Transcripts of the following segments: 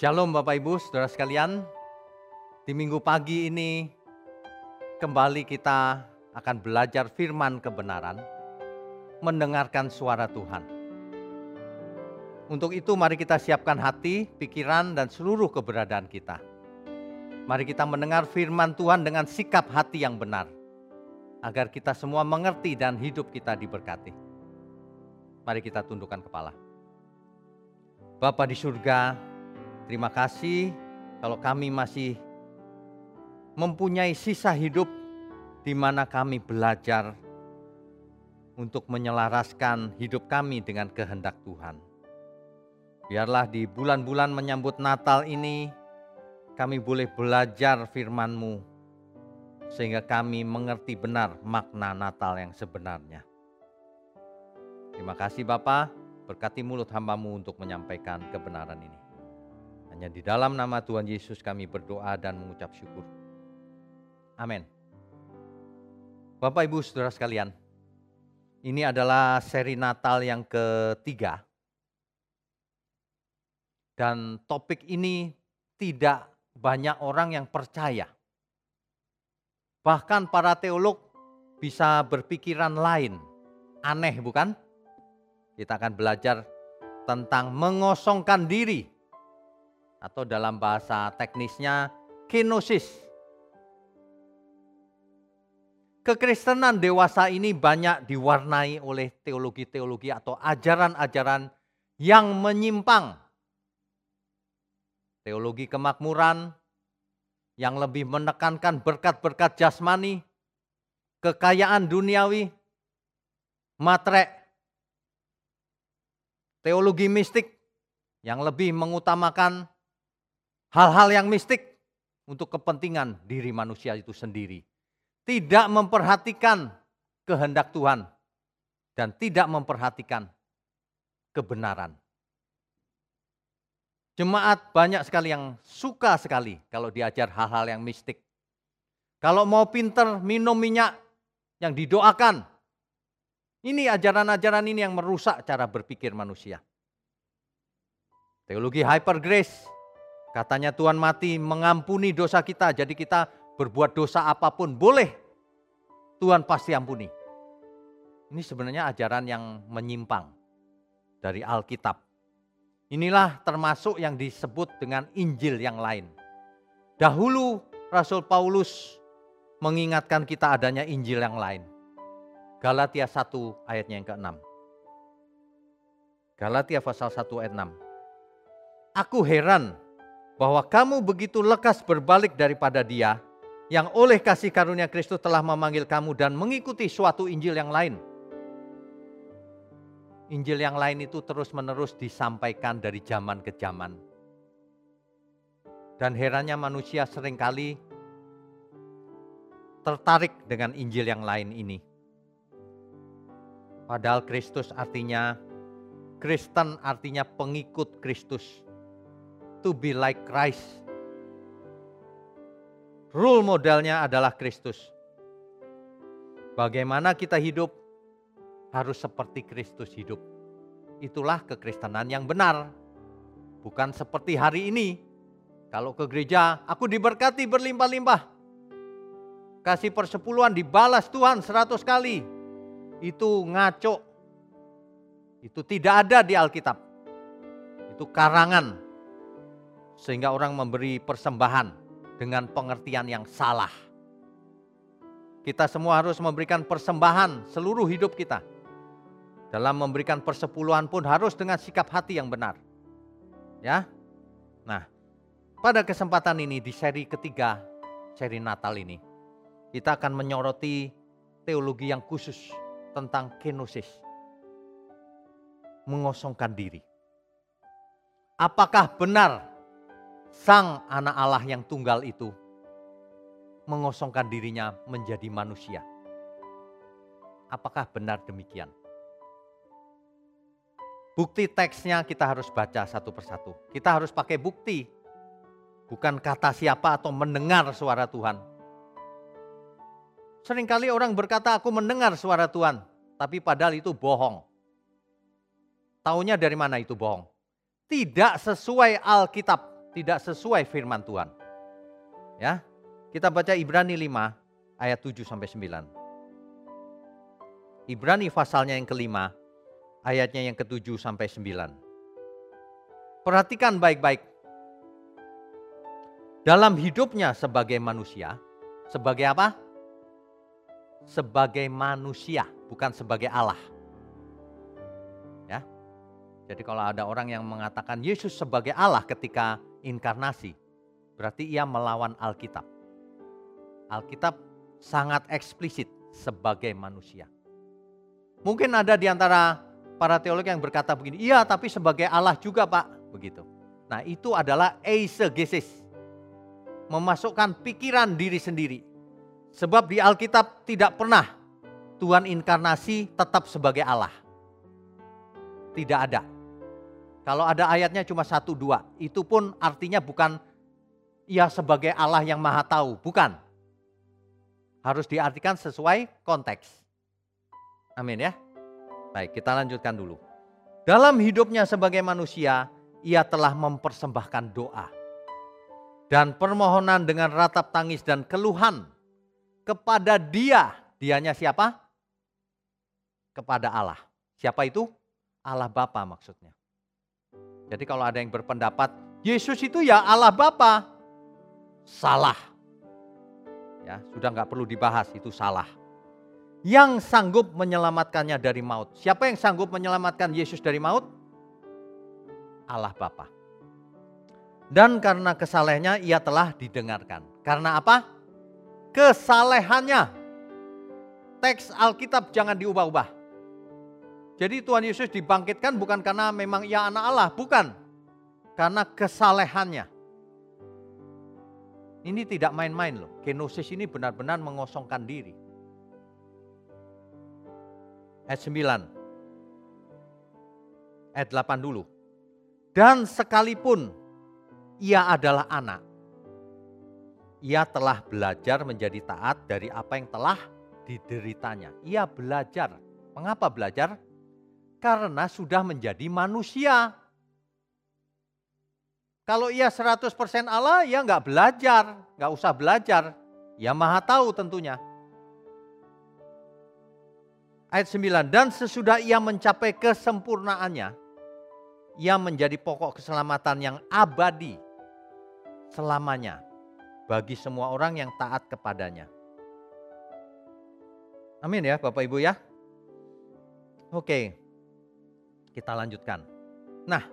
Shalom Bapak Ibu, Saudara sekalian. Di minggu pagi ini kembali kita akan belajar firman kebenaran, mendengarkan suara Tuhan. Untuk itu mari kita siapkan hati, pikiran, dan seluruh keberadaan kita. Mari kita mendengar firman Tuhan dengan sikap hati yang benar, agar kita semua mengerti dan hidup kita diberkati. Mari kita tundukkan kepala. Bapa di surga, terima kasih kalau kami masih mempunyai sisa hidup di mana kami belajar untuk menyelaraskan hidup kami dengan kehendak Tuhan. Biarlah di bulan-bulan menyambut Natal ini kami boleh belajar firman-Mu sehingga kami mengerti benar makna Natal yang sebenarnya. Terima kasih Bapak, berkati mulut hambamu untuk menyampaikan kebenaran ini. Hanya di dalam nama Tuhan Yesus kami berdoa dan mengucap syukur. Amin. Bapak Ibu Saudara sekalian, ini adalah seri Natal yang ketiga. Dan topik ini tidak banyak orang yang percaya. Bahkan para teolog bisa berpikiran lain. Aneh bukan? Kita akan belajar tentang mengosongkan diri. Atau dalam bahasa teknisnya kenosis. Kekristenan dewasa ini banyak diwarnai oleh teologi-teologi atau ajaran-ajaran yang menyimpang teologi kemakmuran yang lebih menekankan berkat-berkat jasmani, kekayaan duniawi, matre, teologi mistik yang lebih mengutamakan hal-hal yang mistik untuk kepentingan diri manusia itu sendiri. Tidak memperhatikan kehendak Tuhan dan tidak memperhatikan kebenaran. Jemaat banyak sekali yang suka sekali kalau diajar hal-hal yang mistik. Kalau mau pinter minum minyak yang didoakan. Ini ajaran-ajaran ini yang merusak cara berpikir manusia. Teologi hyper grace. Katanya Tuhan mati mengampuni dosa kita. Jadi kita berbuat dosa apa pun boleh. Tuhan pasti ampuni. Ini sebenarnya ajaran yang menyimpang dari Alkitab. Inilah termasuk yang disebut dengan Injil yang lain. Dahulu Rasul Paulus mengingatkan kita adanya Injil yang lain. Galatia 1 ayatnya yang ke-6. Galatia pasal 1 ayat 6. Aku heran bahwa kamu begitu lekas berbalik daripada dia yang oleh kasih karunia Kristus telah memanggil kamu dan mengikuti suatu Injil yang lain Injil yang lain itu terus-menerus disampaikan dari zaman ke zaman. Dan herannya manusia sering kali tertarik dengan Injil yang lain ini. Padahal Kristus artinya, Kristen artinya pengikut Kristus. To be like Christ. Rule modelnya adalah Kristus. Bagaimana kita hidup harus seperti Kristus hidup. Itulah kekristenan yang benar. Bukan seperti hari ini. Kalau ke gereja, aku diberkati berlimpah-limpah. Kasih persepuluhan dibalas Tuhan seratus kali. Itu ngaco. Itu tidak ada di Alkitab. Itu karangan. Sehingga orang memberi persembahan dengan pengertian yang salah. Kita semua harus memberikan persembahan seluruh hidup kita dalam memberikan persepuluhan pun harus dengan sikap hati yang benar. Ya. Nah, pada kesempatan ini di seri ketiga, seri Natal ini, kita akan menyoroti teologi yang khusus tentang kenosis. Mengosongkan diri. Apakah benar sang anak Allah yang tunggal itu mengosongkan dirinya menjadi manusia? Apakah benar demikian? Bukti teksnya kita harus baca satu persatu. Kita harus pakai bukti. Bukan kata siapa atau mendengar suara Tuhan. Seringkali orang berkata aku mendengar suara Tuhan. Tapi padahal itu bohong. Taunya dari mana itu bohong? Tidak sesuai Alkitab. Tidak sesuai firman Tuhan. Ya. Kita baca Ibrani 5 ayat 7 sampai 9. Ibrani pasalnya yang kelima, ayatnya yang ketujuh sampai 9. Perhatikan baik-baik. Dalam hidupnya sebagai manusia, sebagai apa? Sebagai manusia, bukan sebagai Allah. Ya. Jadi kalau ada orang yang mengatakan Yesus sebagai Allah ketika inkarnasi, berarti ia melawan Alkitab. Alkitab sangat eksplisit sebagai manusia. Mungkin ada di antara para teolog yang berkata begini, iya tapi sebagai Allah juga pak, begitu. Nah itu adalah eisegesis, memasukkan pikiran diri sendiri. Sebab di Alkitab tidak pernah Tuhan inkarnasi tetap sebagai Allah. Tidak ada. Kalau ada ayatnya cuma satu dua, itu pun artinya bukan ia sebagai Allah yang maha tahu, bukan. Harus diartikan sesuai konteks. Amin ya. Baik, kita lanjutkan dulu. Dalam hidupnya sebagai manusia, ia telah mempersembahkan doa dan permohonan dengan ratap tangis dan keluhan kepada Dia. Dianya siapa? Kepada Allah. Siapa itu? Allah Bapa maksudnya. Jadi kalau ada yang berpendapat Yesus itu ya Allah Bapa, salah. Ya, sudah nggak perlu dibahas, itu salah. Yang sanggup menyelamatkannya dari maut. Siapa yang sanggup menyelamatkan Yesus dari maut? Allah Bapa. Dan karena kesalehannya ia telah didengarkan. Karena apa? Kesalehannya. Teks Alkitab jangan diubah-ubah. Jadi Tuhan Yesus dibangkitkan bukan karena memang ia anak Allah, bukan. Karena kesalehannya. Ini tidak main-main loh. Kenosis ini benar-benar mengosongkan diri. Ayat 9. Ayat 8 dulu. Dan sekalipun ia adalah anak, ia telah belajar menjadi taat dari apa yang telah dideritanya. Ia belajar. Mengapa belajar? Karena sudah menjadi manusia. Kalau ia 100% Allah, ya nggak belajar, nggak usah belajar. Ya maha tahu tentunya. Ayat 9, dan sesudah ia mencapai kesempurnaannya, ia menjadi pokok keselamatan yang abadi selamanya bagi semua orang yang taat kepadanya. Amin ya Bapak Ibu ya. Oke, kita lanjutkan. Nah,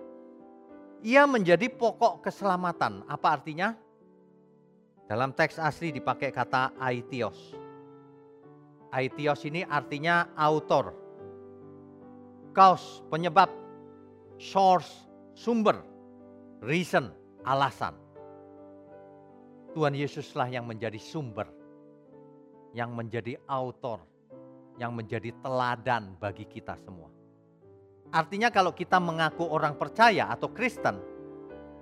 ia menjadi pokok keselamatan. Apa artinya? Dalam teks asli dipakai kata aitios. Aitios ini artinya autor. Cause, penyebab. Source, sumber. Reason, alasan. Tuhan Yesuslah yang menjadi sumber. Yang menjadi autor. Yang menjadi teladan bagi kita semua. Artinya kalau kita mengaku orang percaya atau Kristen,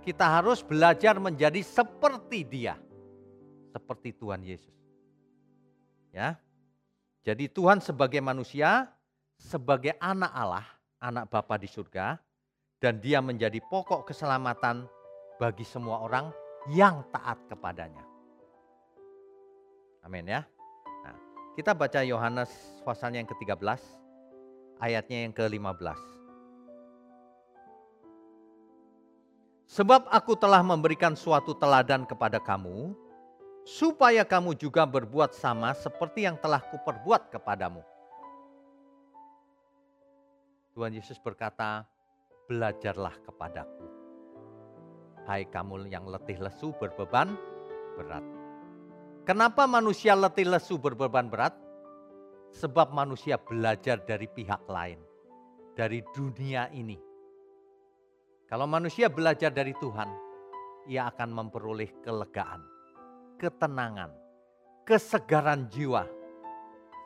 kita harus belajar menjadi seperti dia. Seperti Tuhan Yesus. Ya. Jadi Tuhan sebagai manusia, sebagai anak Allah, anak Bapa di surga, dan dia menjadi pokok keselamatan bagi semua orang yang taat kepadanya. Amin ya. Nah, kita baca Yohanes pasalnya yang ke-13, ayatnya yang ke-15. Sebab aku telah memberikan suatu teladan kepada kamu, supaya kamu juga berbuat sama seperti yang telah kuperbuat kepadamu. Tuhan Yesus berkata, belajarlah kepadaku. Hai kamu yang letih lesu berbeban berat. Kenapa manusia letih lesu berbeban berat? Sebab manusia belajar dari pihak lain, dari dunia ini kalau manusia belajar dari Tuhan, ia akan memperoleh kelegaan, ketenangan, kesegaran jiwa.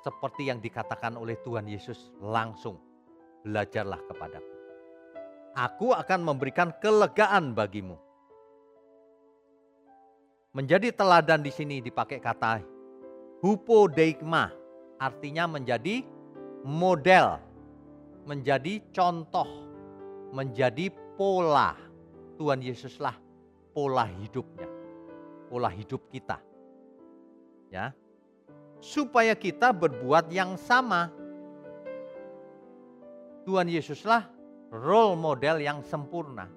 Seperti yang dikatakan oleh Tuhan Yesus langsung, belajarlah kepadaku. Aku akan memberikan kelegaan bagimu. Menjadi teladan di sini dipakai kata hupodeikma, artinya menjadi model, menjadi contoh, menjadi pola. Tuhan Yesuslah pola hidupnya, pola hidup kita. Ya. Supaya kita berbuat yang sama. Tuhan Yesuslah role model yang sempurna.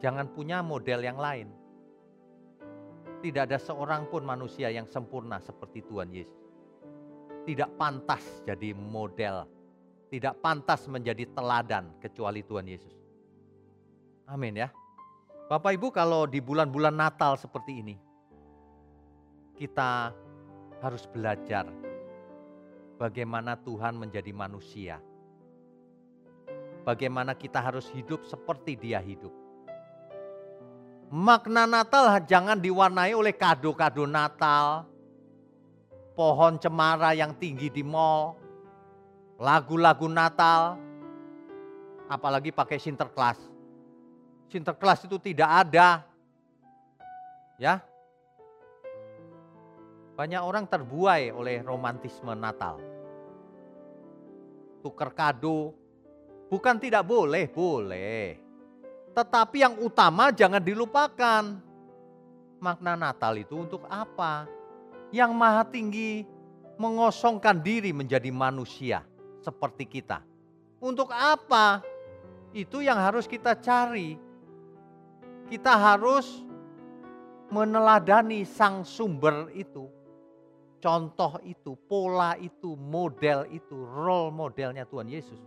Jangan punya model yang lain. Tidak ada seorang pun manusia yang sempurna seperti Tuhan Yesus. Tidak pantas jadi model, tidak pantas menjadi teladan kecuali Tuhan Yesus. Amin ya. Bapak Ibu kalau di bulan-bulan Natal seperti ini, kita harus belajar bagaimana Tuhan menjadi manusia. Bagaimana kita harus hidup seperti dia hidup Makna Natal jangan diwarnai oleh kado-kado Natal, pohon cemara yang tinggi di mall, lagu-lagu Natal, apalagi pakai Sinterklas. Sinterklas itu tidak ada. Ya. Banyak orang terbuai oleh romantisme Natal. Tukar kado, bukan tidak boleh, boleh. Tetapi yang utama jangan dilupakan. Makna Natal itu untuk apa? Yang maha tinggi mengosongkan diri menjadi manusia seperti kita. Untuk apa? Itu yang harus kita cari. Kita harus meneladani sang sumber itu. Contoh itu, pola itu, model itu, role modelnya Tuhan Yesus.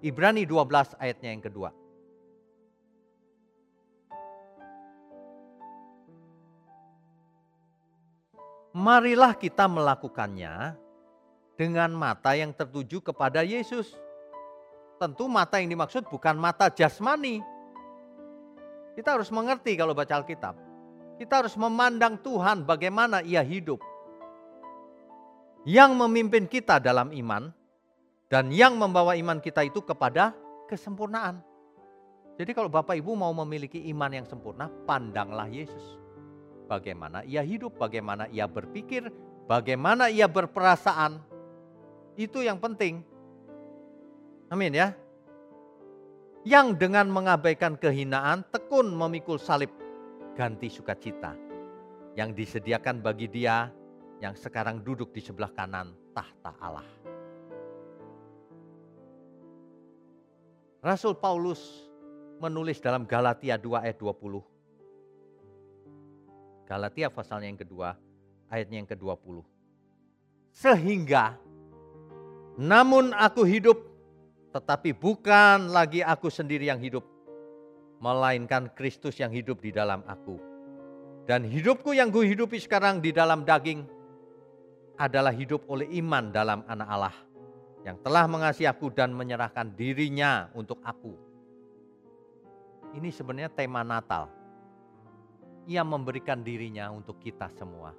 Ibrani 12 ayatnya yang kedua. Marilah kita melakukannya dengan mata yang tertuju kepada Yesus. Tentu mata yang dimaksud bukan mata jasmani. Kita harus mengerti kalau baca Alkitab. Kita harus memandang Tuhan bagaimana ia hidup. Yang memimpin kita dalam iman dan yang membawa iman kita itu kepada kesempurnaan. Jadi kalau Bapak Ibu mau memiliki iman yang sempurna, pandanglah Yesus. Bagaimana ia hidup, bagaimana ia berpikir, bagaimana ia berperasaan. Itu yang penting. Amin ya. Yang dengan mengabaikan kehinaan tekun memikul salib ganti sukacita yang disediakan bagi dia yang sekarang duduk di sebelah kanan tahta Allah. Rasul Paulus menulis dalam Galatia 2 ayat 20. Galatia pasalnya yang kedua, ayatnya yang ke-20. Sehingga namun aku hidup tetapi bukan lagi aku sendiri yang hidup, melainkan Kristus yang hidup di dalam aku. Dan hidupku yang gue hidupi sekarang di dalam daging adalah hidup oleh iman dalam anak Allah yang telah mengasihi aku dan menyerahkan dirinya untuk aku. Ini sebenarnya tema Natal. Ia memberikan dirinya untuk kita semua.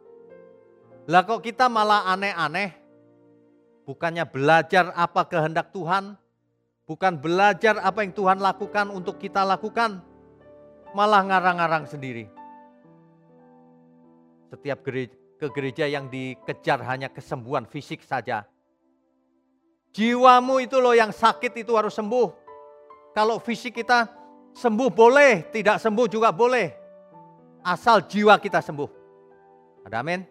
Lah kok kita malah aneh-aneh? Bukannya belajar apa kehendak Tuhan, bukan belajar apa yang Tuhan lakukan untuk kita lakukan, malah ngarang-ngarang sendiri. Setiap gereja, ke gereja yang dikejar hanya kesembuhan fisik saja, Jiwamu itu loh yang sakit itu harus sembuh. Kalau fisik kita sembuh boleh, tidak sembuh juga boleh. Asal jiwa kita sembuh. Ada amin?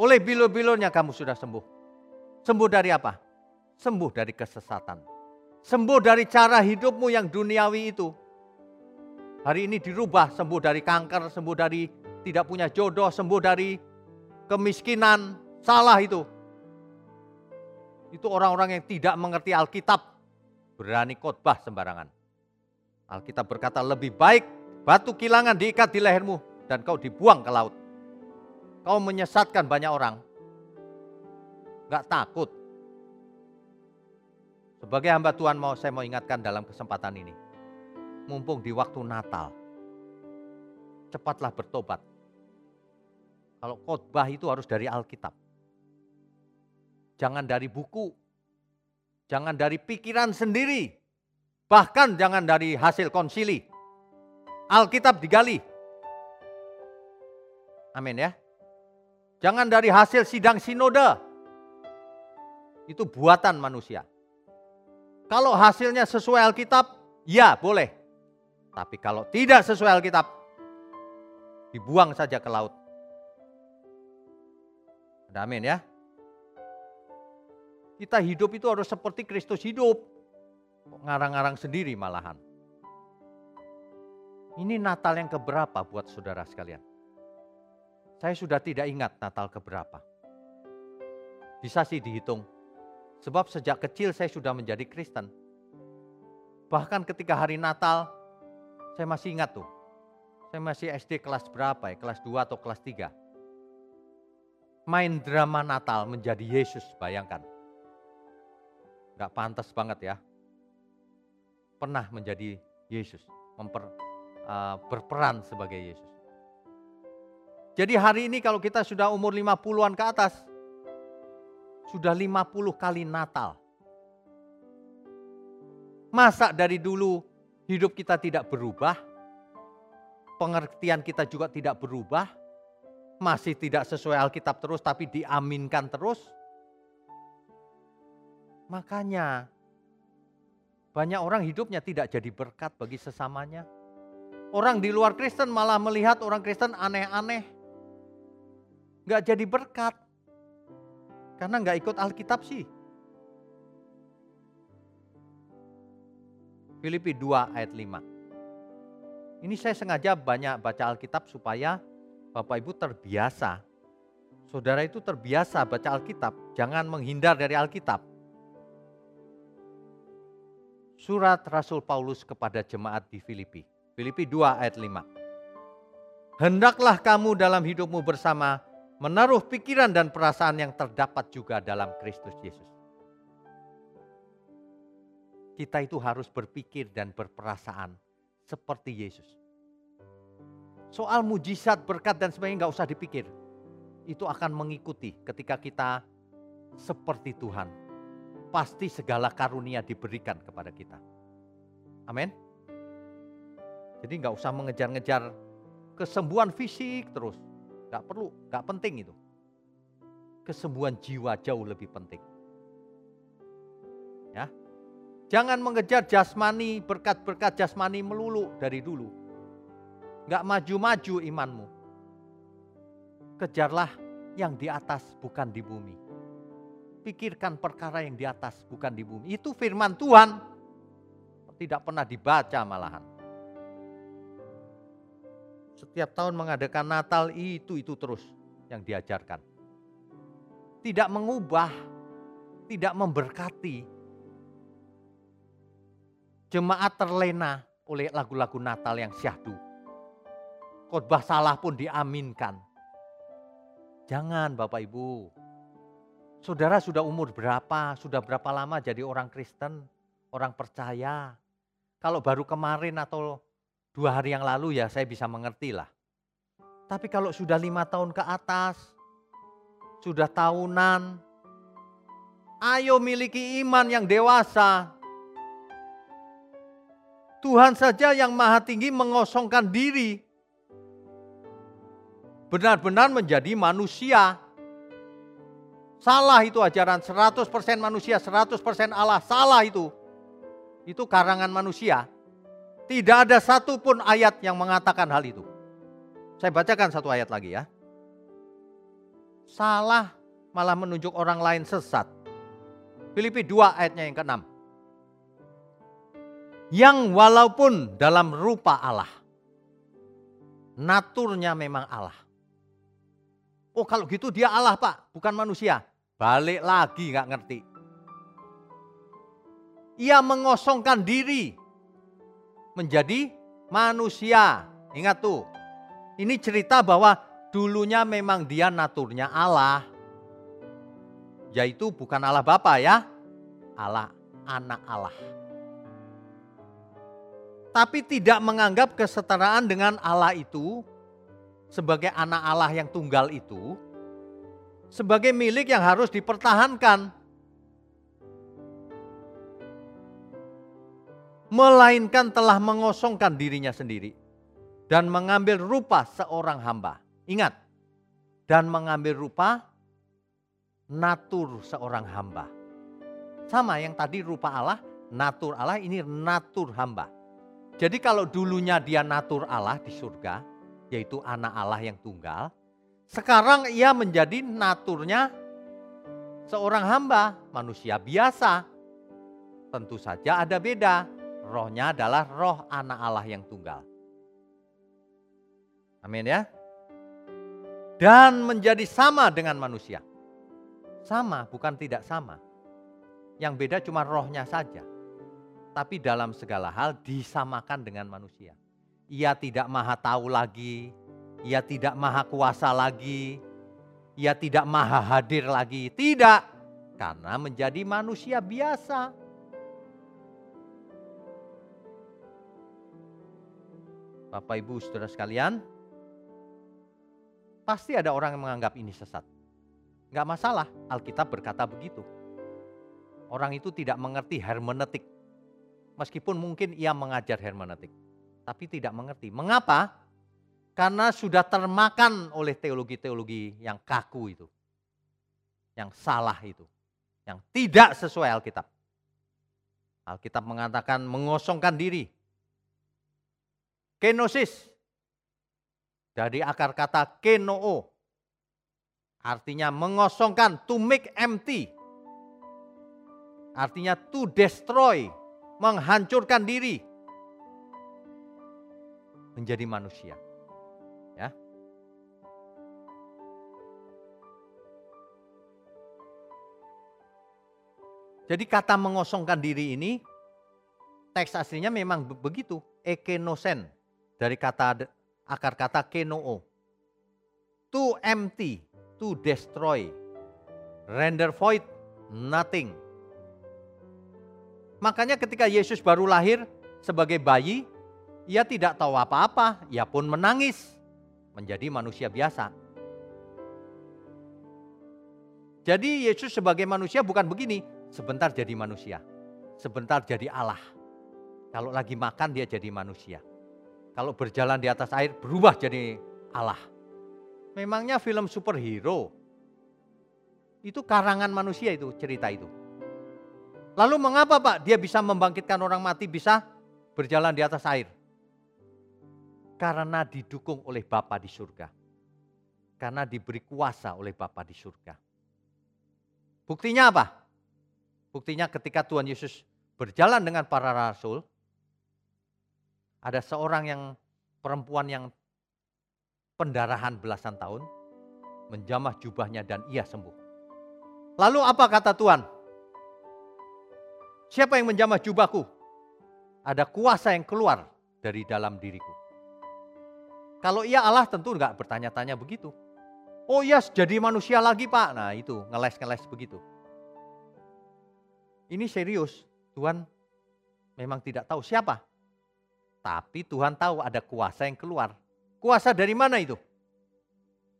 Oleh bilo-bilonya kamu sudah sembuh. Sembuh dari apa? Sembuh dari kesesatan. Sembuh dari cara hidupmu yang duniawi itu. Hari ini dirubah, sembuh dari kanker, sembuh dari tidak punya jodoh, sembuh dari kemiskinan. Salah itu itu orang-orang yang tidak mengerti Alkitab, berani khotbah sembarangan. Alkitab berkata lebih baik batu kilangan diikat di lehermu dan kau dibuang ke laut. Kau menyesatkan banyak orang. Gak takut. Sebagai hamba Tuhan mau saya mau ingatkan dalam kesempatan ini. Mumpung di waktu Natal. Cepatlah bertobat. Kalau khotbah itu harus dari Alkitab Jangan dari buku. Jangan dari pikiran sendiri. Bahkan jangan dari hasil konsili. Alkitab digali. Amin ya. Jangan dari hasil sidang sinode. Itu buatan manusia. Kalau hasilnya sesuai Alkitab, Ya boleh. Tapi kalau tidak sesuai Alkitab, dibuang saja ke laut. Ada amin ya. Kita hidup itu harus seperti Kristus hidup. Ngarang-ngarang sendiri malahan. Ini Natal yang keberapa buat saudara sekalian? Saya sudah tidak ingat Natal keberapa. Bisa sih dihitung. Sebab sejak kecil saya sudah menjadi Kristen. Bahkan ketika hari Natal, saya masih ingat tuh. Saya masih SD kelas berapa ya? Kelas 2 atau kelas 3. Main drama Natal menjadi Yesus, bayangkan. Gak pantas banget ya. Pernah menjadi Yesus, memper, uh, berperan sebagai Yesus. Jadi hari ini kalau kita sudah umur 50-an ke atas, sudah 50 kali Natal. Masa dari dulu hidup kita tidak berubah? Pengertian kita juga tidak berubah? Masih tidak sesuai Alkitab terus tapi diaminkan terus? Makanya banyak orang hidupnya tidak jadi berkat bagi sesamanya. Orang di luar Kristen malah melihat orang Kristen aneh-aneh. Gak jadi berkat. Karena nggak ikut Alkitab sih. Filipi 2 ayat 5. Ini saya sengaja banyak baca Alkitab supaya Bapak Ibu terbiasa. Saudara itu terbiasa baca Alkitab, jangan menghindar dari Alkitab. Surat Rasul Paulus kepada jemaat di Filipi. Filipi 2 ayat 5. Hendaklah kamu dalam hidupmu bersama menaruh pikiran dan perasaan yang terdapat juga dalam Kristus Yesus. Kita itu harus berpikir dan berperasaan seperti Yesus. Soal mujizat, berkat dan sebagainya nggak usah dipikir. Itu akan mengikuti ketika kita seperti Tuhan. Pasti segala karunia diberikan kepada kita. Amin. Jadi nggak usah mengejar-ngejar kesembuhan fisik terus. Gak perlu, gak penting itu. Kesembuhan jiwa jauh lebih penting. Ya, Jangan mengejar jasmani, berkat-berkat jasmani melulu dari dulu. Gak maju-maju imanmu. Kejarlah yang di atas bukan di bumi. Pikirkan perkara yang di atas bukan di bumi. Itu firman Tuhan. Tidak pernah dibaca malahan setiap tahun mengadakan Natal itu itu terus yang diajarkan. Tidak mengubah, tidak memberkati. Jemaat terlena oleh lagu-lagu Natal yang syahdu. Khotbah salah pun diaminkan. Jangan Bapak Ibu. Saudara sudah umur berapa? Sudah berapa lama jadi orang Kristen? Orang percaya? Kalau baru kemarin atau dua hari yang lalu ya saya bisa mengerti lah. Tapi kalau sudah lima tahun ke atas, sudah tahunan, ayo miliki iman yang dewasa. Tuhan saja yang maha tinggi mengosongkan diri. Benar-benar menjadi manusia. Salah itu ajaran 100% manusia, 100% Allah. Salah itu. Itu karangan manusia. Tidak ada satupun ayat yang mengatakan hal itu. Saya bacakan satu ayat lagi ya. Salah malah menunjuk orang lain sesat. Filipi 2 ayatnya yang ke-6. Yang walaupun dalam rupa Allah. Naturnya memang Allah. Oh kalau gitu dia Allah pak, bukan manusia. Balik lagi nggak ngerti. Ia mengosongkan diri menjadi manusia. Ingat tuh, ini cerita bahwa dulunya memang dia naturnya Allah. Yaitu bukan Allah Bapa ya, Allah anak Allah. Tapi tidak menganggap kesetaraan dengan Allah itu sebagai anak Allah yang tunggal itu sebagai milik yang harus dipertahankan. Melainkan telah mengosongkan dirinya sendiri dan mengambil rupa seorang hamba. Ingat, dan mengambil rupa natur seorang hamba. Sama yang tadi rupa Allah, natur Allah ini natur hamba. Jadi kalau dulunya dia natur Allah di surga, yaitu anak Allah yang tunggal, sekarang ia menjadi naturnya seorang hamba, manusia biasa. Tentu saja ada beda. Rohnya adalah roh anak Allah yang tunggal. Amin ya. Dan menjadi sama dengan manusia. Sama, bukan tidak sama. Yang beda cuma rohnya saja tapi dalam segala hal disamakan dengan manusia. Ia tidak maha tahu lagi, ia tidak maha kuasa lagi, ia tidak maha hadir lagi. Tidak, karena menjadi manusia biasa. Bapak Ibu Saudara sekalian, pasti ada orang yang menganggap ini sesat. Enggak masalah, Alkitab berkata begitu. Orang itu tidak mengerti hermeneutik, meskipun mungkin ia mengajar hermeneutik, tapi tidak mengerti. Mengapa? Karena sudah termakan oleh teologi-teologi yang kaku itu. Yang salah itu. Yang tidak sesuai Alkitab. Alkitab mengatakan mengosongkan diri. Kenosis. Dari akar kata kenoo. Artinya mengosongkan, to make empty. Artinya to destroy, menghancurkan diri menjadi manusia. Ya. Jadi kata mengosongkan diri ini teks aslinya memang begitu, ekenosen dari kata akar kata kenoo. To empty, to destroy, render void, nothing Makanya ketika Yesus baru lahir sebagai bayi, ia tidak tahu apa-apa, ia pun menangis menjadi manusia biasa. Jadi Yesus sebagai manusia bukan begini, sebentar jadi manusia, sebentar jadi Allah. Kalau lagi makan dia jadi manusia. Kalau berjalan di atas air berubah jadi Allah. Memangnya film superhero itu karangan manusia itu cerita itu. Lalu mengapa Pak dia bisa membangkitkan orang mati, bisa berjalan di atas air? Karena didukung oleh Bapa di surga. Karena diberi kuasa oleh Bapa di surga. Buktinya apa? Buktinya ketika Tuhan Yesus berjalan dengan para rasul, ada seorang yang perempuan yang pendarahan belasan tahun, menjamah jubahnya dan ia sembuh. Lalu apa kata Tuhan? Siapa yang menjamah jubahku? Ada kuasa yang keluar dari dalam diriku. Kalau ia Allah tentu enggak bertanya-tanya begitu. Oh iya jadi manusia lagi pak. Nah itu ngeles-ngeles begitu. Ini serius. Tuhan memang tidak tahu siapa. Tapi Tuhan tahu ada kuasa yang keluar. Kuasa dari mana itu?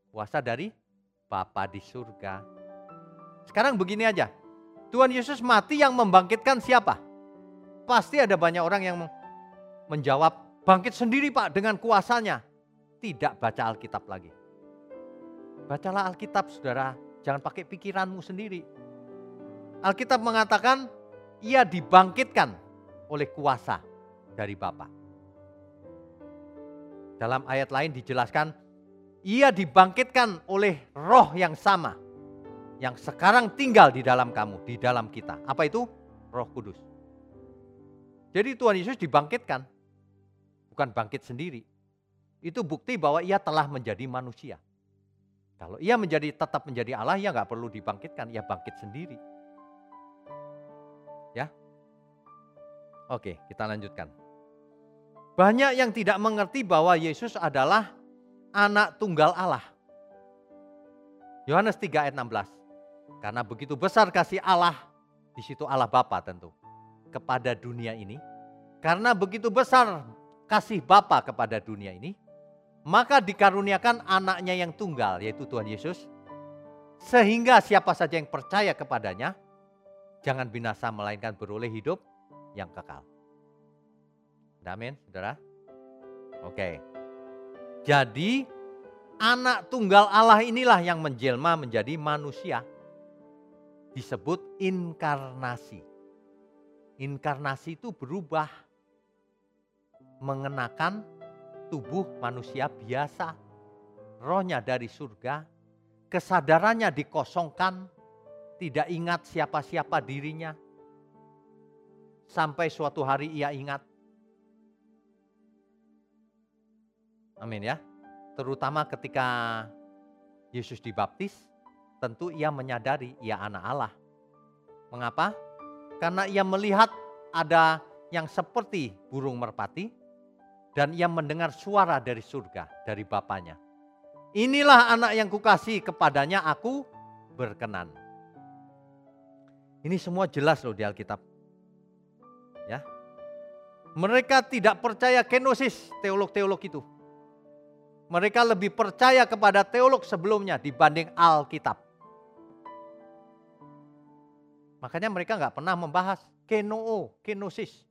Kuasa dari Bapa di surga. Sekarang begini aja, Tuhan Yesus mati yang membangkitkan siapa? Pasti ada banyak orang yang menjawab, bangkit sendiri Pak dengan kuasanya. Tidak baca Alkitab lagi. Bacalah Alkitab saudara, jangan pakai pikiranmu sendiri. Alkitab mengatakan ia dibangkitkan oleh kuasa dari Bapa. Dalam ayat lain dijelaskan, ia dibangkitkan oleh roh yang sama yang sekarang tinggal di dalam kamu, di dalam kita. Apa itu? Roh Kudus. Jadi Tuhan Yesus dibangkitkan, bukan bangkit sendiri. Itu bukti bahwa ia telah menjadi manusia. Kalau ia menjadi tetap menjadi Allah, ia nggak perlu dibangkitkan, ia bangkit sendiri. Ya, oke kita lanjutkan. Banyak yang tidak mengerti bahwa Yesus adalah anak tunggal Allah. Yohanes 3 ayat 16. Karena begitu besar kasih Allah, di situ Allah Bapa tentu, kepada dunia ini. Karena begitu besar kasih Bapa kepada dunia ini, maka dikaruniakan anaknya yang tunggal, yaitu Tuhan Yesus. Sehingga siapa saja yang percaya kepadanya, jangan binasa melainkan beroleh hidup yang kekal. Amin, saudara? Oke. Jadi anak tunggal Allah inilah yang menjelma menjadi manusia disebut inkarnasi. Inkarnasi itu berubah. mengenakan tubuh manusia biasa. Rohnya dari surga, kesadarannya dikosongkan, tidak ingat siapa-siapa dirinya. Sampai suatu hari ia ingat. Amin ya. Terutama ketika Yesus dibaptis, tentu ia menyadari ia anak Allah. Mengapa? Karena ia melihat ada yang seperti burung merpati dan ia mendengar suara dari surga, dari Bapaknya. Inilah anak yang kukasih kepadanya aku berkenan. Ini semua jelas loh di Alkitab. Ya. Mereka tidak percaya kenosis teolog-teolog itu. Mereka lebih percaya kepada teolog sebelumnya dibanding Alkitab. Makanya mereka nggak pernah membahas kenoo, kenosis.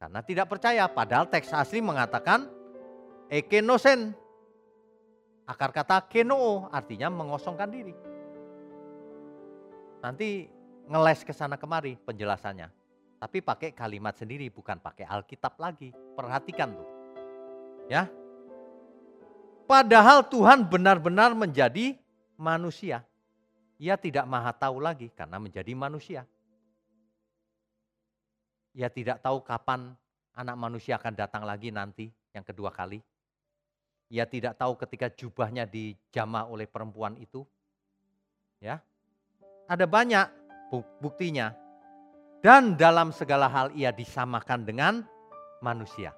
Karena tidak percaya, padahal teks asli mengatakan ekenosen. Akar kata kenoo artinya mengosongkan diri. Nanti ngeles ke sana kemari penjelasannya. Tapi pakai kalimat sendiri bukan pakai Alkitab lagi. Perhatikan tuh. Ya. Padahal Tuhan benar-benar menjadi manusia. Ia tidak maha tahu lagi karena menjadi manusia. Ia tidak tahu kapan anak manusia akan datang lagi nanti yang kedua kali. Ia tidak tahu ketika jubahnya dijamah oleh perempuan itu. Ya. Ada banyak buktinya. Dan dalam segala hal ia disamakan dengan manusia.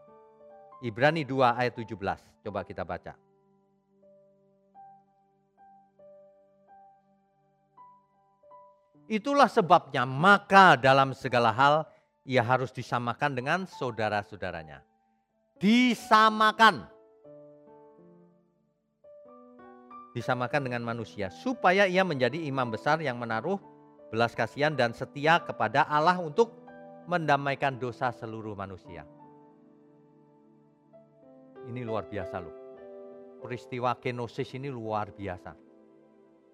Ibrani 2 ayat 17. Coba kita baca. Itulah sebabnya maka dalam segala hal ia harus disamakan dengan saudara-saudaranya. Disamakan. Disamakan dengan manusia supaya ia menjadi imam besar yang menaruh belas kasihan dan setia kepada Allah untuk mendamaikan dosa seluruh manusia. Ini luar biasa loh. Peristiwa kenosis ini luar biasa.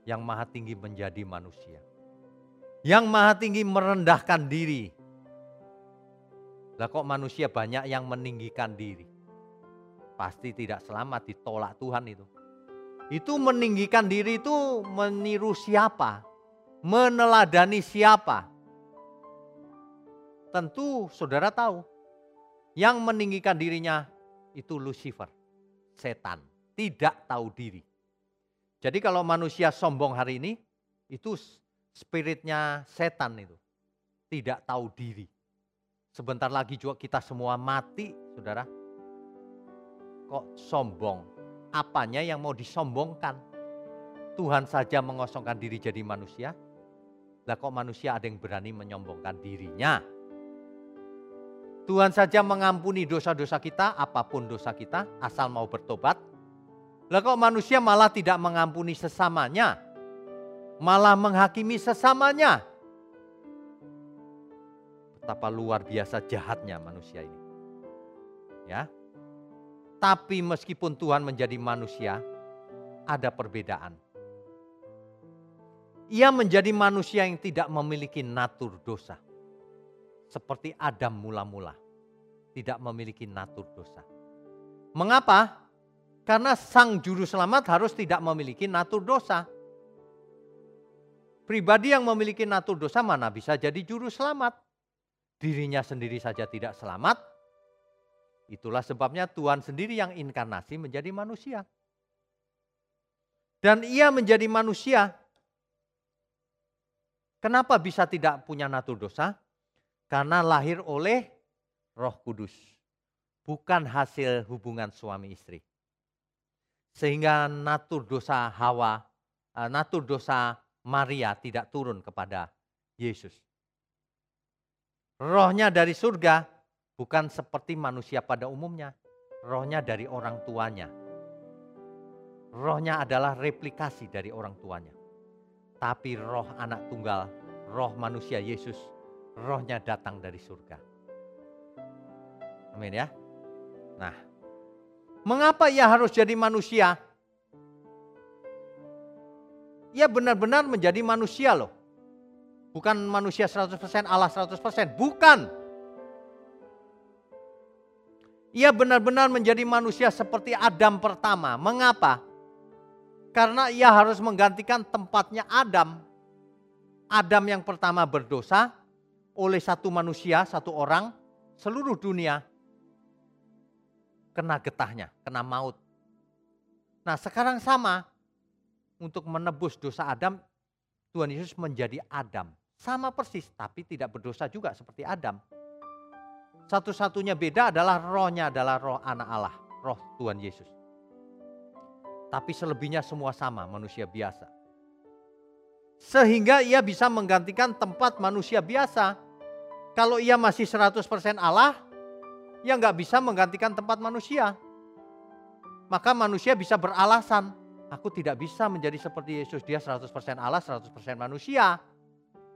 Yang maha tinggi menjadi manusia. Yang maha tinggi merendahkan diri lah kok manusia banyak yang meninggikan diri? Pasti tidak selamat ditolak Tuhan itu. Itu meninggikan diri itu meniru siapa? Meneladani siapa? Tentu saudara tahu. Yang meninggikan dirinya itu Lucifer, setan. Tidak tahu diri. Jadi kalau manusia sombong hari ini, itu spiritnya setan itu. Tidak tahu diri. Sebentar lagi juga kita semua mati, saudara. Kok sombong? Apanya yang mau disombongkan? Tuhan saja mengosongkan diri jadi manusia. Lah kok manusia ada yang berani menyombongkan dirinya? Tuhan saja mengampuni dosa-dosa kita, apa pun dosa kita, asal mau bertobat. Lah kok manusia malah tidak mengampuni sesamanya? Malah menghakimi sesamanya betapa luar biasa jahatnya manusia ini. Ya. Tapi meskipun Tuhan menjadi manusia, ada perbedaan. Ia menjadi manusia yang tidak memiliki natur dosa. Seperti Adam mula-mula. Tidak memiliki natur dosa. Mengapa? Karena sang juru selamat harus tidak memiliki natur dosa. Pribadi yang memiliki natur dosa mana bisa jadi juru selamat? dirinya sendiri saja tidak selamat, itulah sebabnya Tuhan sendiri yang inkarnasi menjadi manusia. Dan ia menjadi manusia. Kenapa bisa tidak punya natur dosa? Karena lahir oleh Roh Kudus, bukan hasil hubungan suami istri. Sehingga natur dosa Hawa, eh, natur dosa Maria tidak turun kepada Yesus. Rohnya dari surga bukan seperti manusia pada umumnya. Rohnya dari orang tuanya. Rohnya adalah replikasi dari orang tuanya. Tapi roh anak tunggal, roh manusia Yesus, rohnya datang dari surga. Amin ya. Nah, mengapa ia harus jadi manusia? Ia benar-benar menjadi manusia loh. Bukan manusia 100%, Allah 100%. Bukan. Ia benar-benar menjadi manusia seperti Adam pertama. Mengapa? Karena ia harus menggantikan tempatnya Adam. Adam yang pertama berdosa oleh satu manusia, satu orang, seluruh dunia kena getahnya, kena maut. Nah sekarang sama, untuk menebus dosa Adam, Tuhan Yesus menjadi Adam. Sama persis, tapi tidak berdosa juga seperti Adam. Satu-satunya beda adalah rohnya adalah roh anak Allah, roh Tuhan Yesus. Tapi selebihnya semua sama, manusia biasa. Sehingga ia bisa menggantikan tempat manusia biasa. Kalau ia masih 100% Allah, ia nggak bisa menggantikan tempat manusia. Maka manusia bisa beralasan, aku tidak bisa menjadi seperti Yesus, dia 100% Allah, 100% manusia.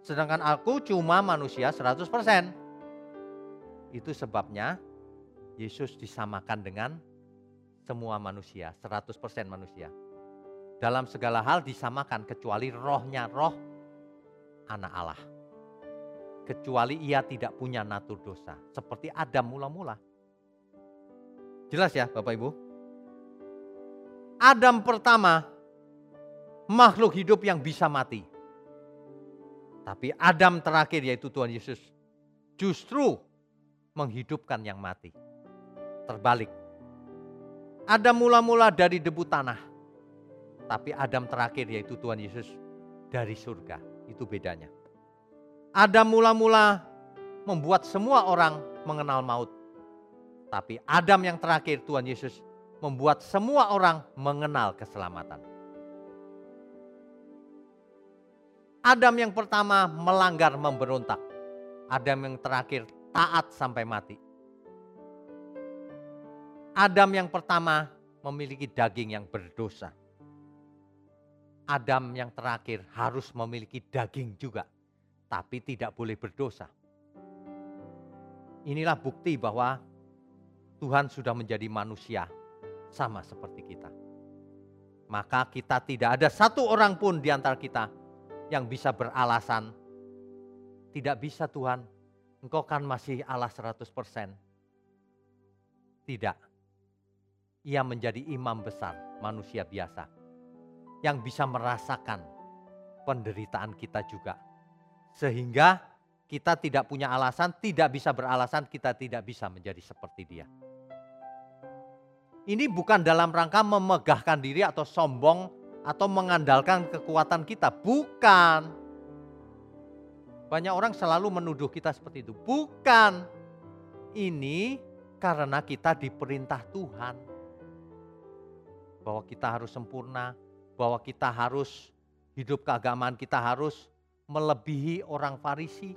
Sedangkan aku cuma manusia 100%. Itu sebabnya Yesus disamakan dengan semua manusia, 100% manusia. Dalam segala hal disamakan kecuali rohnya roh anak Allah. Kecuali ia tidak punya natur dosa. Seperti Adam mula-mula. Jelas ya Bapak Ibu? Adam pertama makhluk hidup yang bisa mati. Tapi Adam terakhir yaitu Tuhan Yesus justru menghidupkan yang mati. Terbalik. Adam mula-mula dari debu tanah. Tapi Adam terakhir yaitu Tuhan Yesus dari surga. Itu bedanya. Adam mula-mula membuat semua orang mengenal maut. Tapi Adam yang terakhir Tuhan Yesus membuat semua orang mengenal keselamatan. Adam yang pertama melanggar memberontak. Adam yang terakhir taat sampai mati. Adam yang pertama memiliki daging yang berdosa. Adam yang terakhir harus memiliki daging juga, tapi tidak boleh berdosa. Inilah bukti bahwa Tuhan sudah menjadi manusia, sama seperti kita. Maka kita tidak ada satu orang pun di antara kita yang bisa beralasan, tidak bisa Tuhan, engkau kan masih Allah 100%. Tidak ia menjadi imam besar, manusia biasa yang bisa merasakan penderitaan kita juga. Sehingga kita tidak punya alasan, tidak bisa beralasan, kita tidak bisa menjadi seperti dia. Ini bukan dalam rangka memegahkan diri atau sombong atau mengandalkan kekuatan kita, bukan. Banyak orang selalu menuduh kita seperti itu. Bukan. Ini karena kita diperintah Tuhan bahwa kita harus sempurna, bahwa kita harus hidup keagamaan kita harus melebihi orang Farisi.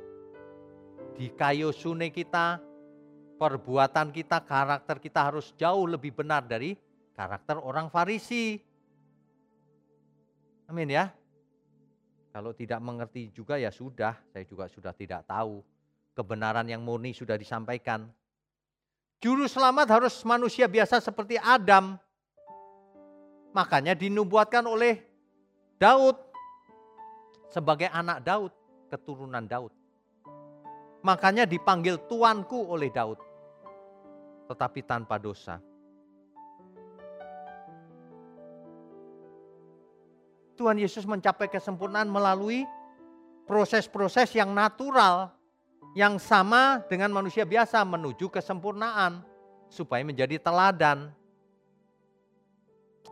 Di kayu sune kita, perbuatan kita, karakter kita harus jauh lebih benar dari karakter orang Farisi. Amin ya. Kalau tidak mengerti juga ya sudah, saya juga sudah tidak tahu. Kebenaran yang murni sudah disampaikan. Juru selamat harus manusia biasa seperti Adam. Makanya dinubuatkan oleh Daud sebagai anak Daud, keturunan Daud. Makanya dipanggil tuanku oleh Daud. Tetapi tanpa dosa. Tuhan Yesus mencapai kesempurnaan melalui proses-proses yang natural yang sama dengan manusia biasa menuju kesempurnaan supaya menjadi teladan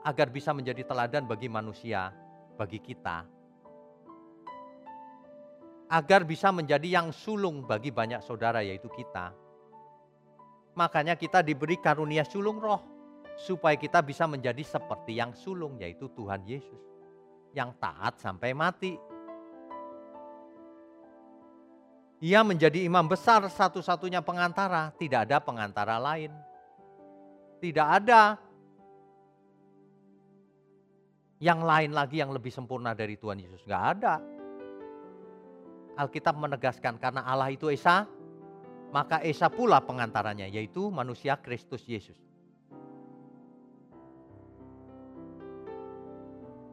agar bisa menjadi teladan bagi manusia, bagi kita. Agar bisa menjadi yang sulung bagi banyak saudara yaitu kita. Makanya kita diberi karunia sulung roh supaya kita bisa menjadi seperti yang sulung yaitu Tuhan Yesus yang taat sampai mati. Ia menjadi imam besar satu-satunya pengantara, tidak ada pengantara lain. Tidak ada yang lain lagi yang lebih sempurna dari Tuhan Yesus. Gak ada. Alkitab menegaskan karena Allah itu Esa, maka Esa pula pengantaranya, yaitu manusia Kristus Yesus.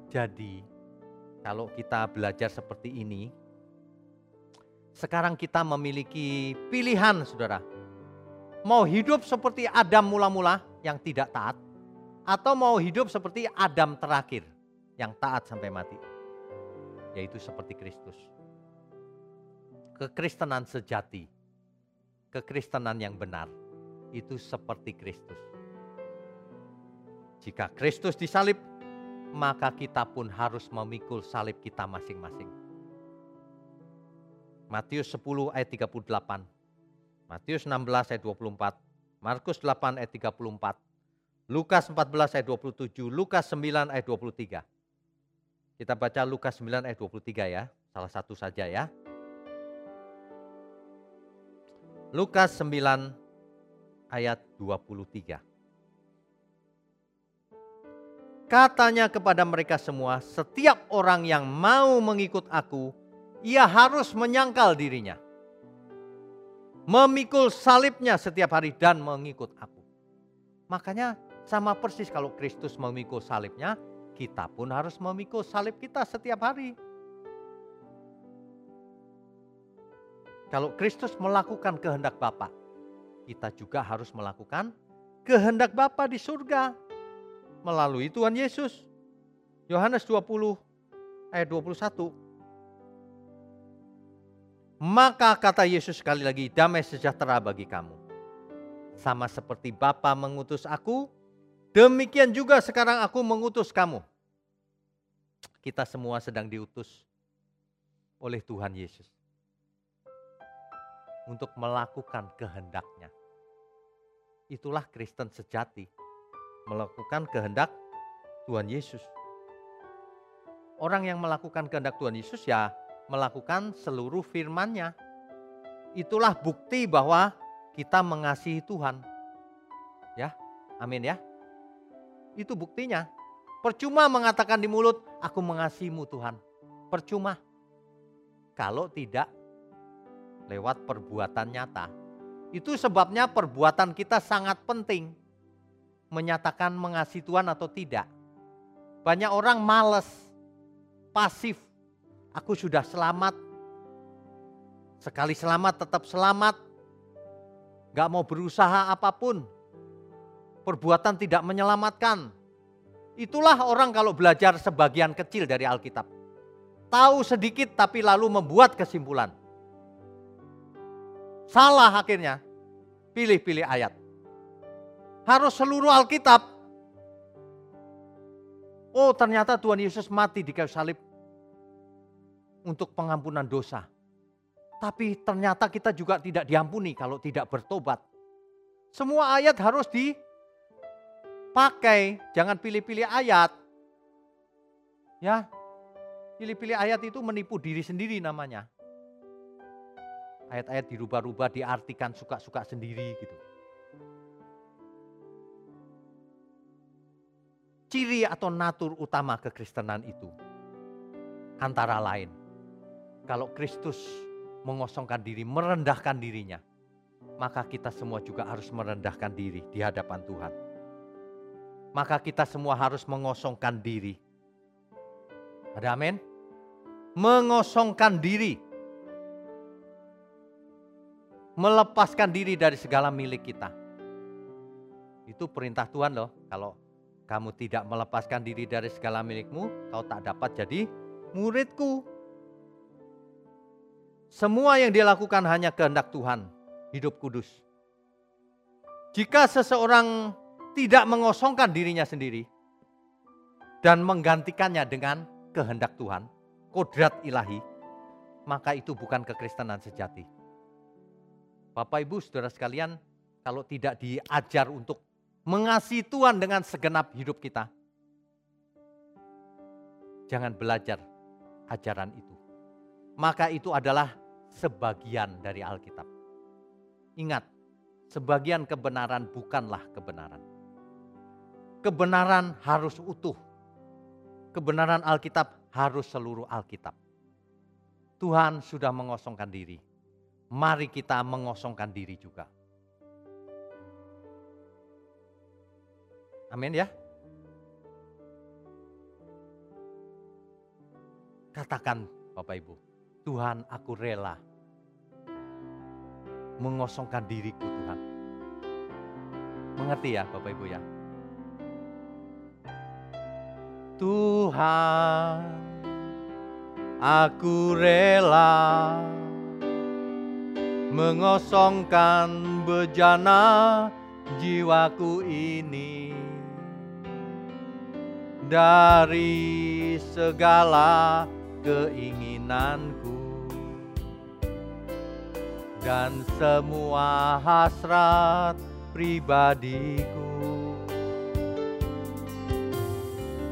Jadi, kalau kita belajar seperti ini, sekarang kita memiliki pilihan, saudara. Mau hidup seperti Adam mula-mula yang tidak taat, atau mau hidup seperti Adam terakhir yang taat sampai mati, yaitu seperti Kristus. Kekristenan sejati, kekristenan yang benar, itu seperti Kristus. Jika Kristus disalib, maka kita pun harus memikul salib kita masing-masing. Matius 10 ayat 38, Matius 16 ayat 24, Markus 8 ayat 34, Lukas 14 ayat 27, Lukas 9 ayat 23. Kita baca Lukas 9 ayat 23 ya, salah satu saja ya. Lukas 9 ayat 23. Katanya kepada mereka semua, setiap orang yang mau mengikut aku, ia harus menyangkal dirinya. Memikul salibnya setiap hari dan mengikut aku. Makanya sama persis kalau Kristus memikul salibnya, kita pun harus memikul salib kita setiap hari. Kalau Kristus melakukan kehendak Bapa, kita juga harus melakukan kehendak Bapa di surga melalui Tuhan Yesus. Yohanes 20 ayat 21. Maka kata Yesus sekali lagi, damai sejahtera bagi kamu. Sama seperti Bapa mengutus aku, demikian juga sekarang aku mengutus kamu. Kita semua sedang diutus oleh Tuhan Yesus untuk melakukan kehendaknya. Itulah Kristen sejati melakukan kehendak Tuhan Yesus. Orang yang melakukan kehendak Tuhan Yesus ya melakukan seluruh firman-Nya. Itulah bukti bahwa kita mengasihi Tuhan. Ya, amin ya. Itu buktinya. Percuma mengatakan di mulut, aku mengasihimu Tuhan. Percuma. Kalau tidak lewat perbuatan nyata. Itu sebabnya perbuatan kita sangat penting menyatakan mengasihi Tuhan atau tidak. Banyak orang males, pasif. Aku sudah selamat. Sekali selamat tetap selamat. Gak mau berusaha apa pun. Perbuatan tidak menyelamatkan. Itulah orang kalau belajar sebagian kecil dari Alkitab. Tahu sedikit tapi lalu membuat kesimpulan. Salah akhirnya. Pilih-pilih ayat harus seluruh Alkitab. Oh ternyata Tuhan Yesus mati di kayu salib untuk pengampunan dosa. Tapi ternyata kita juga tidak diampuni kalau tidak bertobat. Semua ayat harus dipakai, jangan pilih-pilih ayat. Ya, pilih-pilih ayat itu menipu diri sendiri namanya. Ayat-ayat dirubah-rubah, diartikan suka-suka sendiri gitu. ciri atau natur utama kekristenan itu. Antara lain, kalau Kristus mengosongkan diri, merendahkan dirinya, maka kita semua juga harus merendahkan diri di hadapan Tuhan. Maka kita semua harus mengosongkan diri. Ada amin? Mengosongkan diri. Melepaskan diri dari segala milik kita. Itu perintah Tuhan loh. Kalau kamu tidak melepaskan diri dari segala milikmu, kau tak dapat jadi muridku. Semua yang dilakukan hanya kehendak Tuhan, hidup kudus. Jika seseorang tidak mengosongkan dirinya sendiri dan menggantikannya dengan kehendak Tuhan, kodrat ilahi, maka itu bukan kekristenan sejati. Bapak Ibu, saudara sekalian, kalau tidak diajar untuk mengasihi Tuhan dengan segenap hidup kita. Jangan belajar ajaran itu. Maka itu adalah sebagian dari Alkitab. Ingat, sebagian kebenaran bukanlah kebenaran. Kebenaran harus utuh. Kebenaran Alkitab harus seluruh Alkitab. Tuhan sudah mengosongkan diri. Mari kita mengosongkan diri juga. Amin ya. Katakan Bapak Ibu, Tuhan aku rela mengosongkan diriku Tuhan. Mengerti ya Bapak Ibu ya? Tuhan, aku rela mengosongkan bejana jiwaku ini. Dari segala keinginanku. Dan semua hasrat pribadiku.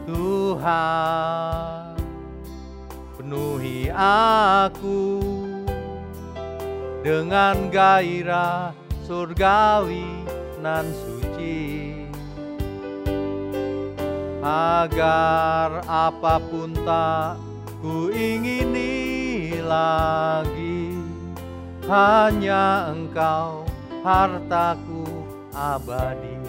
Tuhan, penuhi aku dengan gairah surgawi nan suci. Agar apa pun tak ku ingini lagi hanya engkau hartaku abadi.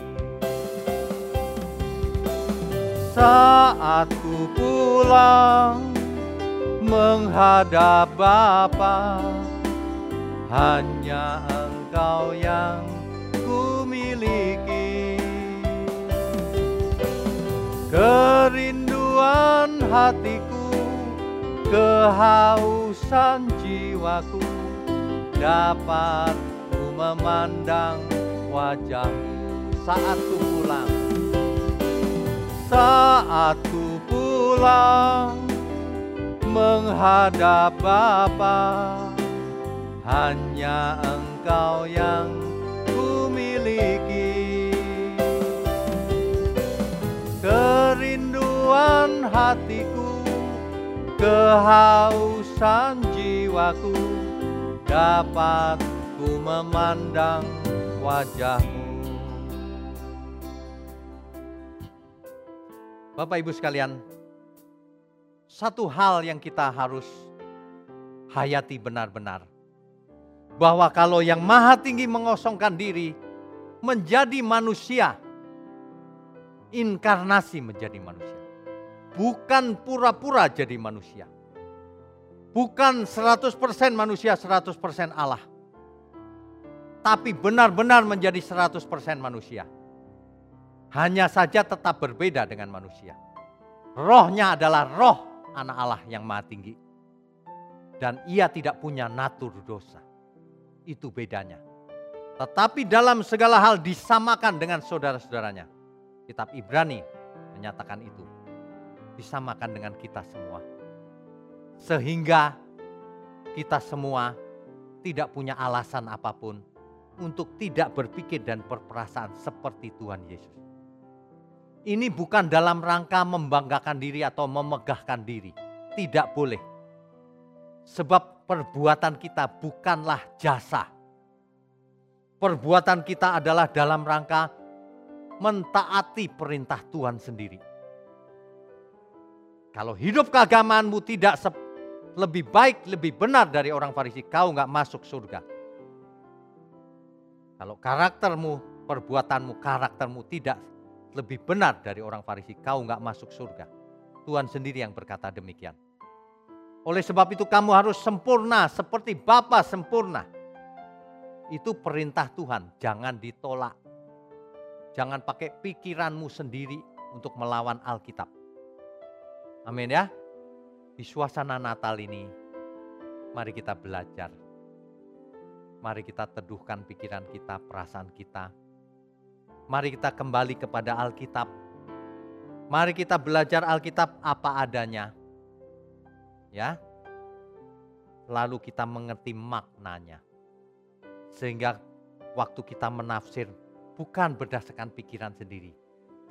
Saat ku pulang menghadap Bapa hanya engkau yang ku miliki kerinduan hatiku kehausan jiwaku dapat ku memandang wajahmu saat ku pulang. Saat ku pulang menghadap Bapa hanya engkau yang ku miliki kerinduan hatiku kehausan jiwaku dapat ku memandang wajahmu Bapak Ibu sekalian, satu hal yang kita harus hayati benar-benar. Bahwa kalau yang maha tinggi mengosongkan diri menjadi manusia, inkarnasi menjadi manusia. Bukan pura-pura jadi manusia. Bukan 100% manusia, 100% Allah. Tapi benar-benar menjadi 100% manusia hanya saja tetap berbeda dengan manusia. Rohnya adalah roh anak Allah yang maha tinggi. Dan ia tidak punya natur dosa. Itu bedanya. Tetapi dalam segala hal disamakan dengan saudara-saudaranya. Kitab Ibrani menyatakan itu. Disamakan dengan kita semua. Sehingga kita semua tidak punya alasan apa pun untuk tidak berpikir dan berperasaan seperti Tuhan Yesus ini bukan dalam rangka membanggakan diri atau memegahkan diri. Tidak boleh. Sebab perbuatan kita bukanlah jasa. Perbuatan kita adalah dalam rangka mentaati perintah Tuhan sendiri. Kalau hidup keagamaanmu tidak lebih baik, lebih benar dari orang Farisi, kau nggak masuk surga. Kalau karaktermu, perbuatanmu, karaktermu tidak lebih benar dari orang Farisi, kau nggak masuk surga. Tuhan sendiri yang berkata demikian. Oleh sebab itu kamu harus sempurna seperti Bapa sempurna. Itu perintah Tuhan, jangan ditolak. Jangan pakai pikiranmu sendiri untuk melawan Alkitab. Amin ya. Di suasana Natal ini, mari kita belajar. Mari kita teduhkan pikiran kita, perasaan kita, Mari kita kembali kepada Alkitab. Mari kita belajar Alkitab apa adanya. Ya. Lalu kita mengerti maknanya. Sehingga waktu kita menafsir bukan berdasarkan pikiran sendiri,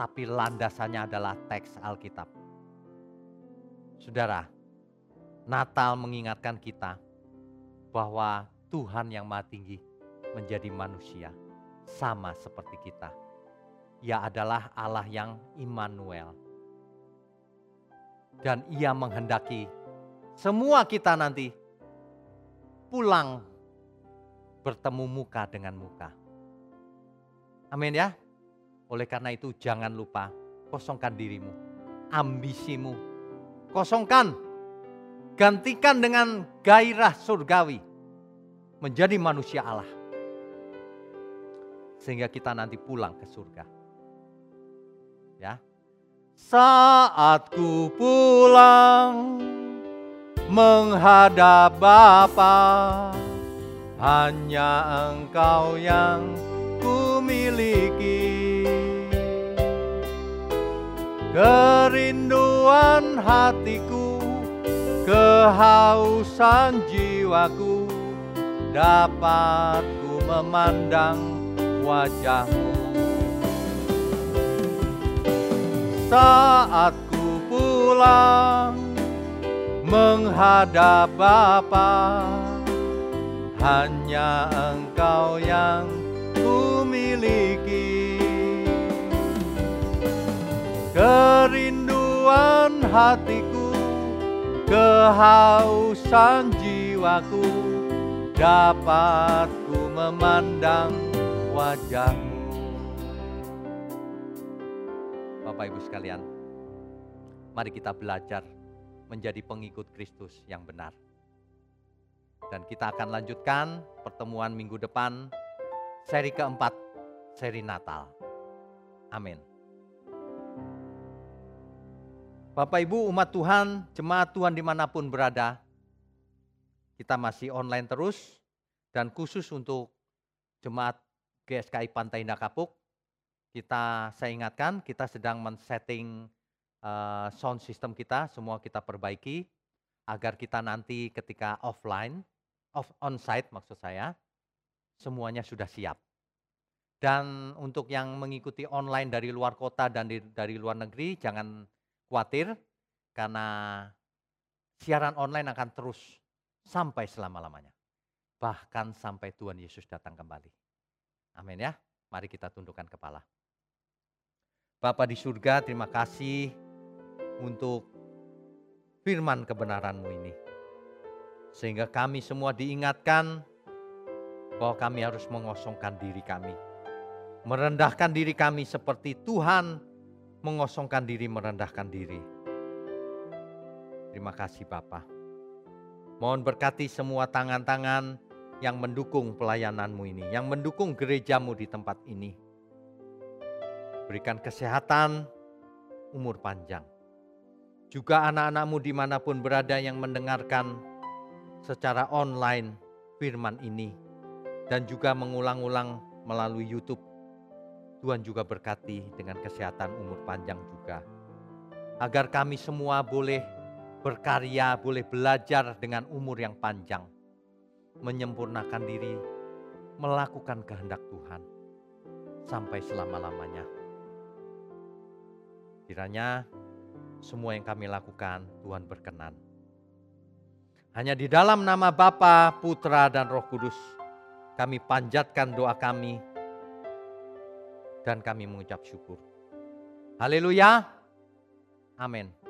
tapi landasannya adalah teks Alkitab. Saudara, Natal mengingatkan kita bahwa Tuhan yang Maha Tinggi menjadi manusia sama seperti kita ia adalah Allah yang Immanuel. Dan ia menghendaki semua kita nanti pulang bertemu muka dengan muka. Amin ya. Oleh karena itu jangan lupa kosongkan dirimu, ambisimu. Kosongkan, gantikan dengan gairah surgawi. Menjadi manusia Allah sehingga kita nanti pulang ke surga. Ya. Saat ku pulang menghadap Bapa, hanya Engkau yang ku miliki. Kerinduan hatiku, kehausan jiwaku, dapat ku memandang wajahmu. Saat ku pulang menghadap Bapa, hanya Engkau yang ku miliki. Kerinduan hatiku, kehausan jiwaku, dapat ku memandang wajahmu. Bapak Ibu sekalian, mari kita belajar menjadi pengikut Kristus yang benar. Dan kita akan lanjutkan pertemuan minggu depan, seri keempat, seri Natal. Amin. Bapak Ibu umat Tuhan, jemaat Tuhan di mana pun berada, kita masih online terus dan khusus untuk jemaat GSKI Pantai Indah Kapuk, kita saya ingatkan kita sedang men-setting uh, sound system kita, semua kita perbaiki agar kita nanti ketika offline, off on site maksud saya, semuanya sudah siap. Dan untuk yang mengikuti online dari luar kota dan di, dari luar negeri, jangan khawatir karena siaran online akan terus sampai selama-lamanya. Bahkan sampai Tuhan Yesus datang kembali. Amin ya. Mari kita tundukkan kepala. Bapa di surga, terima kasih untuk firman kebenaranmu ini. Sehingga kami semua diingatkan bahwa kami harus mengosongkan diri kami. Merendahkan diri kami seperti Tuhan mengosongkan diri, merendahkan diri. Terima kasih Bapa. Mohon berkati semua tangan-tangan yang mendukung pelayananmu ini, yang mendukung gerejamu di tempat ini. Berikan kesehatan, umur panjang. Juga anak-anakmu di mana pun berada yang mendengarkan secara online firman ini. Dan juga mengulang-ulang melalui Youtube Tuhan juga berkati dengan kesehatan umur panjang juga. Agar kami semua boleh berkarya, boleh belajar dengan umur yang panjang. Menyempurnakan diri, melakukan kehendak Tuhan sampai selama-lamanya. Kiranya semua yang kami lakukan Tuhan berkenan. Hanya di dalam nama Bapa, Putra, dan Roh Kudus kami panjatkan doa kami dan kami mengucap syukur. Haleluya. Amin.